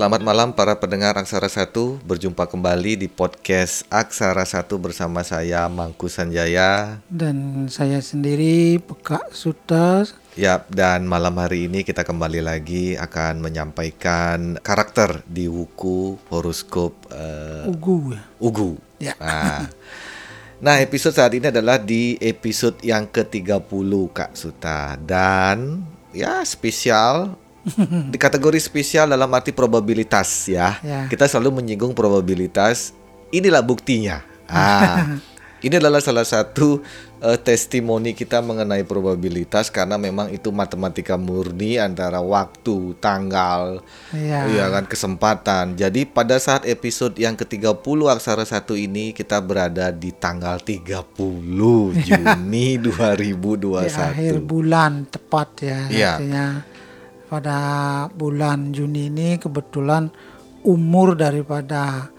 Selamat malam para pendengar Aksara Satu Berjumpa kembali di podcast Aksara Satu bersama saya Mangku Sanjaya Dan saya sendiri Pekak Suta Ya, dan malam hari ini kita kembali lagi akan menyampaikan karakter di wuku horoskop uh, Ugu ya. Ugu. Ya. Nah, nah, episode saat ini adalah di episode yang ke-30 Kak Suta dan ya spesial di kategori spesial dalam arti probabilitas ya. Ya. Kita selalu menyinggung probabilitas. Inilah buktinya. Ah. Ini adalah salah satu uh, testimoni kita mengenai probabilitas karena memang itu matematika murni antara waktu, tanggal, Ya. iya kan kesempatan. Jadi pada saat episode yang ke-30 Aksara satu ini kita berada di tanggal 30 Juni 2021. Di akhir bulan tepat ya. Artinya pada bulan Juni ini kebetulan umur daripada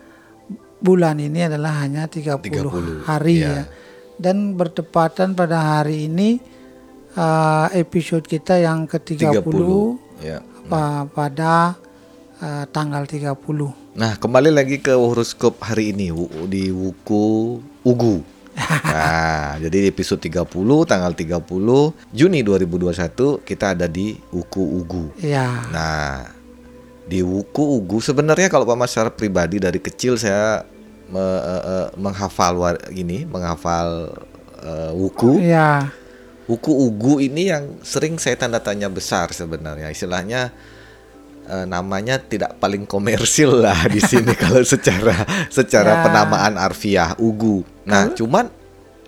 bulan ini adalah hanya 30, 30, hari ya. ya. Dan bertepatan pada hari ini uh, episode kita yang ke-30 30. Ya. pa- pada uh, tanggal 30. Nah, kembali lagi ke horoskop hari ini di Wuku Ugu. Nah, jadi di episode 30 tanggal 30 Juni 2021 kita ada di Wuku Ugu. Ya. Nah, di Wuku Ugu sebenarnya kalau Pak secara pribadi dari kecil saya me- eh, eh, menghafal war- ini, menghafal eh, Wuku. Ya. Wuku Ugu ini yang sering saya tanda tanya besar sebenarnya. Istilahnya eh, namanya tidak paling komersil lah di sini kalau secara secara Ya. penamaan harfiah Ugu. Nah, cuman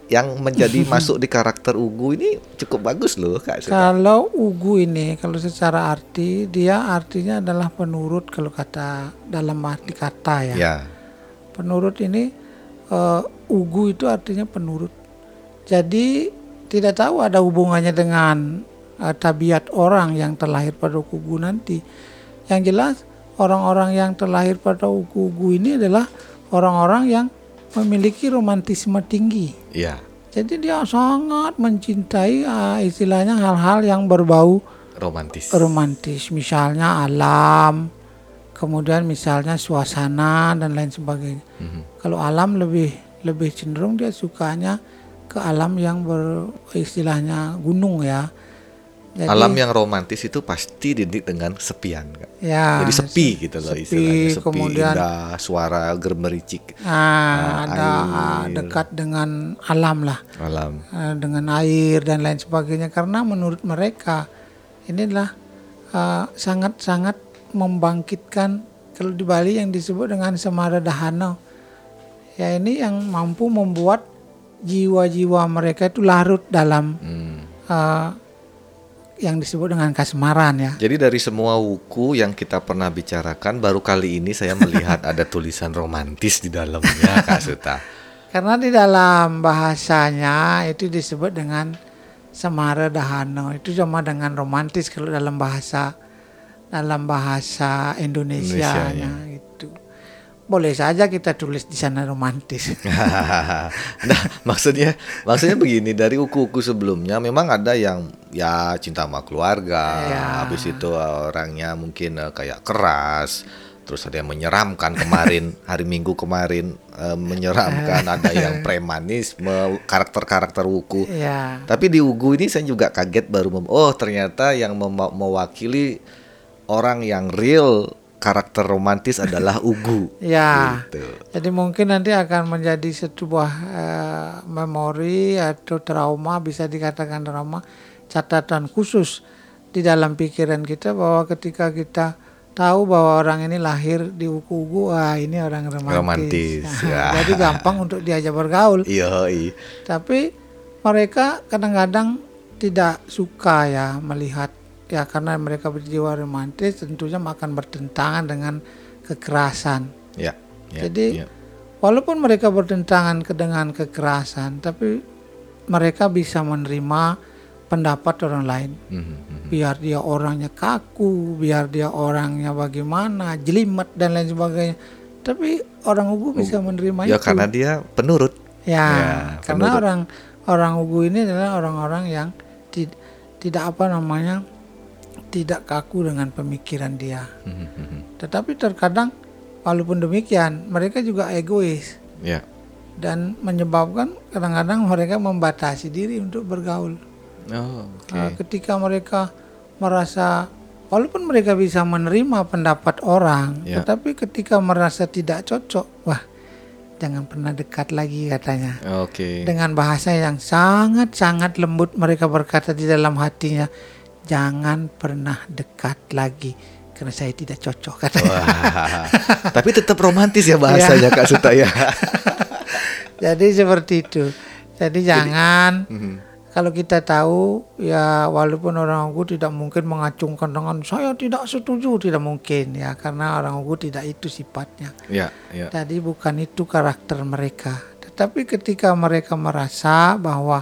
yang menjadi masuk di karakter Ugu ini cukup bagus loh Kak. Kalau ugu ini, kalau secara arti, dia artinya adalah penurut kalau kata dalam arti kata ya. Ya. Penurut ini eh, ugu itu artinya penurut. Jadi tidak tahu ada hubungannya dengan eh, tabiat orang yang terlahir pada ugu nanti. Yang jelas orang-orang yang terlahir pada ugu ini adalah orang-orang yang memiliki romantisme tinggi. Iya. Jadi dia sangat mencintai ah, istilahnya hal-hal yang berbau Romantis. romantis, misalnya alam, kemudian misalnya suasana dan lain sebagainya. Mhm. Kalau alam lebih lebih cenderung dia sukanya ke alam yang ber istilahnya gunung ya. Jadi, Alam yang romantis itu pasti didik dengan sepian, Kak. ya, Jadi sepi gitu loh sepi, istilahnya. Sepi, kemudian indah, suara gemericik ah, ada ah, air. dekat dengan alam lah. alam. eh, dengan air dan lain sebagainya karena menurut mereka ini adalah eh, sangat-sangat membangkitkan kalau di Bali yang disebut dengan semara dahana ya ini yang mampu membuat jiwa-jiwa mereka itu larut dalam Hmm. eh, yang disebut dengan kasmaran ya Jadi dari semua wuku yang kita pernah bicarakan, baru kali ini saya melihat ada tulisan romantis di dalamnya, Kak Suta. karena di dalam bahasanya itu disebut dengan semara dahana itu sama dengan romantis kalau dalam bahasa dalam bahasa Indonesia Indonesianya. itu boleh saja kita tulis di sana romantis nah, maksudnya maksudnya begini, dari wuku-wuku sebelumnya memang ada yang ya cinta sama keluarga, Ya. habis itu orangnya mungkin eh, kayak keras, terus ada yang menyeramkan kemarin hari Minggu kemarin eh, menyeramkan, ada yang premanisme, karakter-karakter wuku. ya Tapi di Ugu ini saya juga kaget baru mem oh ternyata yang mem- mewakili orang yang real karakter romantis adalah Ugu. ya Gitu. jadi mungkin nanti akan menjadi sebuah eh, memori atau trauma bisa dikatakan trauma catatan khusus di dalam pikiran kita bahwa ketika kita tahu bahwa orang ini lahir di uku-uku wah ini orang romantis, Romantis, ya. jadi gampang untuk diajak bergaul Iya, tapi mereka kadang-kadang tidak suka ya melihat ya karena mereka berjiwa romantis tentunya akan bertentangan dengan kekerasan Ya. ya, Jadi, ya. walaupun mereka bertentangan dengan kekerasan tapi mereka bisa menerima pendapat orang lain Mhm, mhm. biar dia orangnya kaku biar dia orangnya bagaimana jelimet dan lain sebagainya tapi orang ugu bisa menerima ya itu karena dia penurut. Ya, Ya, karena penurut. orang orang Ugu ini adalah orang-orang yang ti- tidak apa namanya tidak kaku dengan pemikiran dia. Mhm, mhm. Tetapi terkadang walaupun demikian mereka juga egois Ya. dan menyebabkan kadang-kadang mereka membatasi diri untuk bergaul. Oh, oke. Uh, ketika mereka merasa walaupun mereka bisa menerima pendapat orang, Ya. tetapi ketika merasa tidak cocok, wah jangan pernah dekat lagi katanya. Oke. Dengan bahasa yang sangat-sangat lembut mereka berkata di dalam hatinya, jangan pernah dekat lagi karena saya tidak cocok katanya. Wah. Tapi tetap romantis ya bahasanya Kak Suta ya. Jadi seperti itu. Jadi jangan Mhm. Kalau kita tahu ya walaupun orang Ugu tidak mungkin mengacungkan tangan saya tidak setuju tidak mungkin ya karena orang Ugu tidak itu sifatnya. Ya, ya. Jadi bukan itu karakter mereka. Tetapi ketika mereka merasa bahwa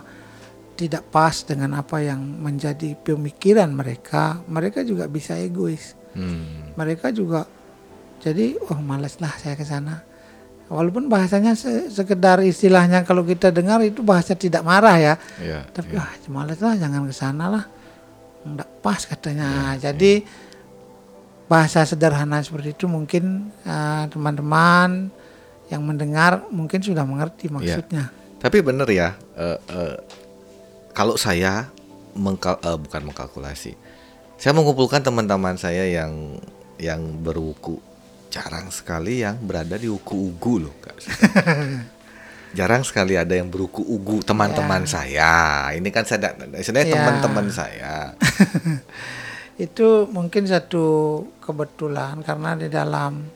tidak pas dengan apa yang menjadi pemikiran mereka, mereka juga bisa egois. Hmm. Mereka juga jadi oh malas lah saya ke sana. Walaupun bahasanya se- sekedar istilahnya kalau kita dengar itu bahasa tidak marah ya. Ya. Tapi ah malas lah jangan ke sana lah. Enggak pas katanya. Jadi bahasa sederhana seperti itu mungkin ah, teman-teman yang mendengar mungkin sudah mengerti maksudnya. Tapi benar ya, eh, eh, kalau saya mengkal eh, bukan mengkalkulasi, saya mengumpulkan teman-teman saya yang yang berwuku, jarang sekali yang berada di wuku ugu loh, Kak. jarang sekali ada yang berwuku ugu teman-teman saya. Ini kan saya, sebenarnya Ya. teman-teman saya. Itu mungkin satu kebetulan karena di dalam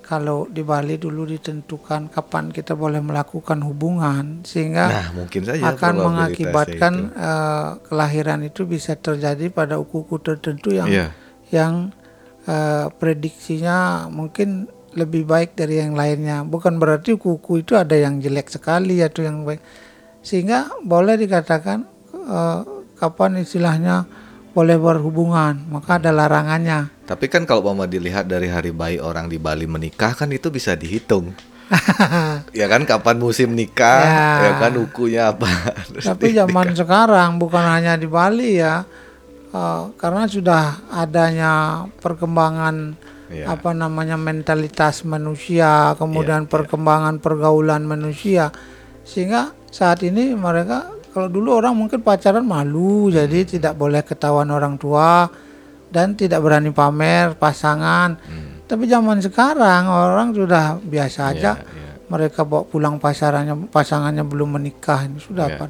kalau di Bali dulu ditentukan kapan kita boleh melakukan hubungan sehingga Nah, mungkin saja akan mengakibatkan itu. eh, kelahiran itu bisa terjadi pada uku-uku tertentu yang Iya. yang eh, prediksinya mungkin lebih baik dari yang lainnya. Bukan berarti uku-uku itu ada yang jelek sekali atau yang baik. Sehingga boleh dikatakan eh, kapan istilahnya boleh berhubungan, maka ada larangannya. Tapi kan kalau mau dilihat dari hari bayi orang di Bali menikah kan itu bisa dihitung. ya kan kapan musim nikah, Ya. ya, kan ukunya apa. Tapi zaman sekarang bukan hanya di Bali ya, eh, karena sudah adanya perkembangan Iya. apa namanya mentalitas manusia, kemudian perkembangan pergaulan manusia, sehingga saat ini mereka kalau dulu orang mungkin pacaran malu, jadi tidak boleh ketahuan orang tua dan tidak berani pamer pasangan. Tapi zaman sekarang orang sudah biasa aja Iya, iya. mereka bawa pulang pasarannya pasangannya belum menikah ini sudah Iya. apa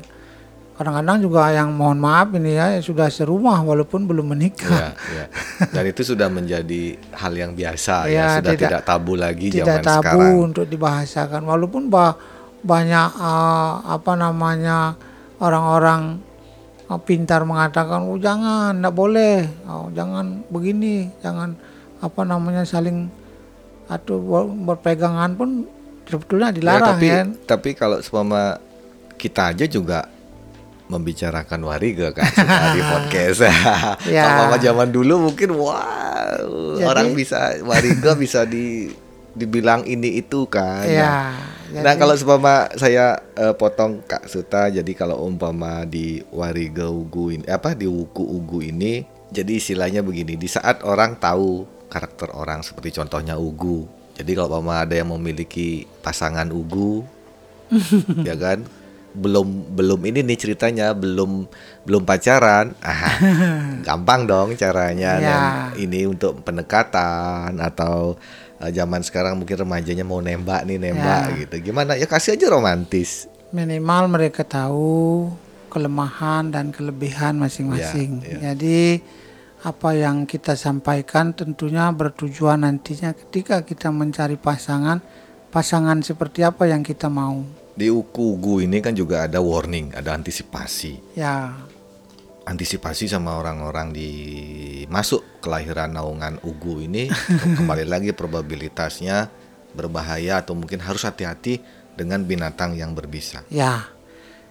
kadang-kadang juga yang mohon maaf ini ya sudah serumah walaupun belum Ya, menikah ya. Dan itu sudah menjadi hal yang biasa Ya, ya, sudah tidak- tidak, tabu lagi tidak zaman tabu sekarang. untuk dibahasakan walaupun ba- banyak eh, apa namanya orang-orang eh, pintar mengatakan oh jangan tidak boleh oh, jangan begini jangan apa namanya saling atau ber- berpegangan pun sebetulnya Ya, dilarang tapi kan tapi kalau seumpama kita aja juga membicarakan wariga kan di podcast. Ya. Kalau zaman dulu mungkin wow Jadi- orang bisa wariga bisa di dibilang ini itu kan. Nah, ya Nah jadi- kalau seumpama saya eh, potong Kak Suta, jadi kalau umpama di Wariga Ugu ini apa di Wuku Ugu ini, jadi istilahnya begini, di saat orang tahu karakter orang seperti contohnya Ugu, jadi kalau umpama ada yang memiliki pasangan Ugu, ya kan, belum belum ini nih ceritanya belum belum pacaran, ah, gampang dong caranya Ya. dan ini untuk pendekatan atau eh, zaman sekarang mungkin remajanya mau nembak nih nembak Ya. gitu gimana ya kasih aja romantis minimal mereka tahu kelemahan dan kelebihan masing-masing. Ya, ya. Jadi apa yang kita sampaikan tentunya bertujuan nantinya ketika kita mencari pasangan, pasangan seperti apa yang kita mau. Di uku ugu ini kan juga ada warning ada antisipasi Ya, antisipasi sama orang-orang di masuk kelahiran naungan ugu ini kembali lagi probabilitasnya berbahaya atau mungkin harus hati-hati dengan binatang yang berbisa ya.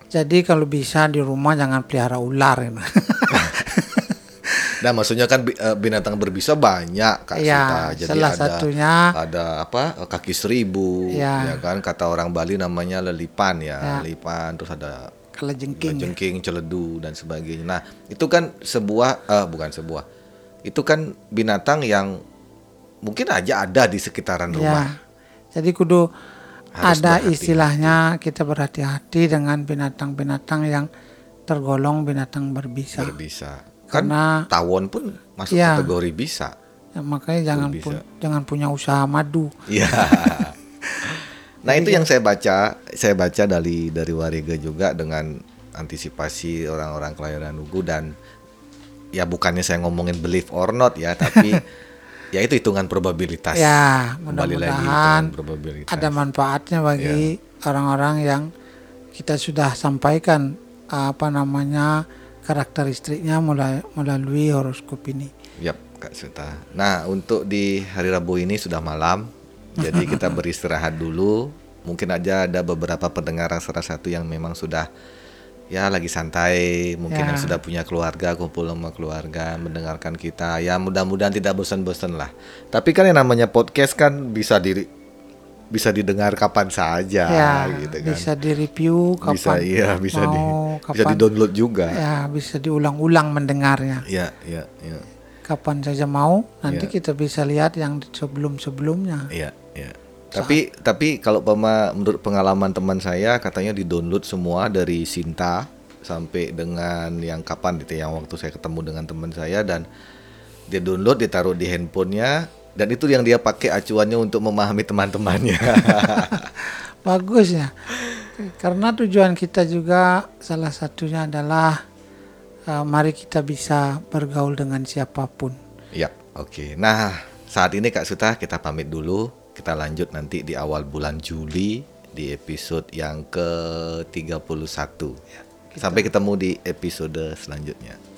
Jadi kalau bisa di rumah jangan pelihara ular. ya. Nah, maksudnya kan eh, binatang berbisa banyak Kak Ya, Sita. Jadi salah ada satunya ada apa? kaki seribu Ya. ya kan kata orang Bali namanya lelipan ya, Ya. lelipan terus ada kelejengking. jengking, celedu dan sebagainya. Nah, itu kan sebuah eh, bukan sebuah itu kan binatang yang mungkin aja ada di sekitaran rumah. Ya. Jadi kudu Harus ada istilahnya kita berhati-hati dengan binatang-binatang yang tergolong binatang berbisa. Berbisa. Kan Karena tawon pun masuk Ya. kategori bisa. Ya, makanya jangan Berbisa. pu- jangan punya usaha madu. Iya. nah itu yang saya baca, saya baca dari dari Warga juga dengan antisipasi orang-orang kelahiran Ugu dan ya bukannya saya ngomongin believe or not ya, tapi ya itu hitungan probabilitas. Ya, mudah-mudahan probabilitas. ada manfaatnya bagi orang-orang yang kita sudah sampaikan apa namanya karakteristiknya mulai melalui horoskop ini. Yap, Kak Suta. Nah, untuk di hari Rabu ini sudah malam, jadi kita beristirahat dulu. Mungkin aja ada beberapa pendengar salah satu yang memang sudah ya lagi santai, mungkin Ya. yang sudah punya keluarga, kumpul sama keluarga, mendengarkan kita. Ya mudah-mudahan tidak bosan-bosan lah. Tapi kan yang namanya podcast kan bisa diri bisa didengar kapan saja ya, gitu kan. bisa direview kapan Bisa iya, bisa di mau, bisa kapan di-download juga. ya bisa diulang-ulang mendengarnya. Iya, iya, iya. Kapan saja mau, nanti Ya. kita bisa lihat yang sebelum-sebelumnya. Iya, iya. Tapi tapi kalau pema menurut pengalaman teman saya katanya di-download semua dari Sinta sampai dengan yang kapan gitu yang waktu saya ketemu dengan teman saya dan dia download ditaruh di handphonenya dan itu yang dia pakai acuannya untuk memahami teman-temannya. Bagus ya. Karena tujuan kita juga salah satunya adalah eh, mari kita bisa bergaul dengan siapa pun. ya, oke. Nah, saat ini Kak Suta kita pamit dulu. Kita lanjut nanti di awal bulan Juli di episode yang ke-31. Sampai ketemu di episode selanjutnya.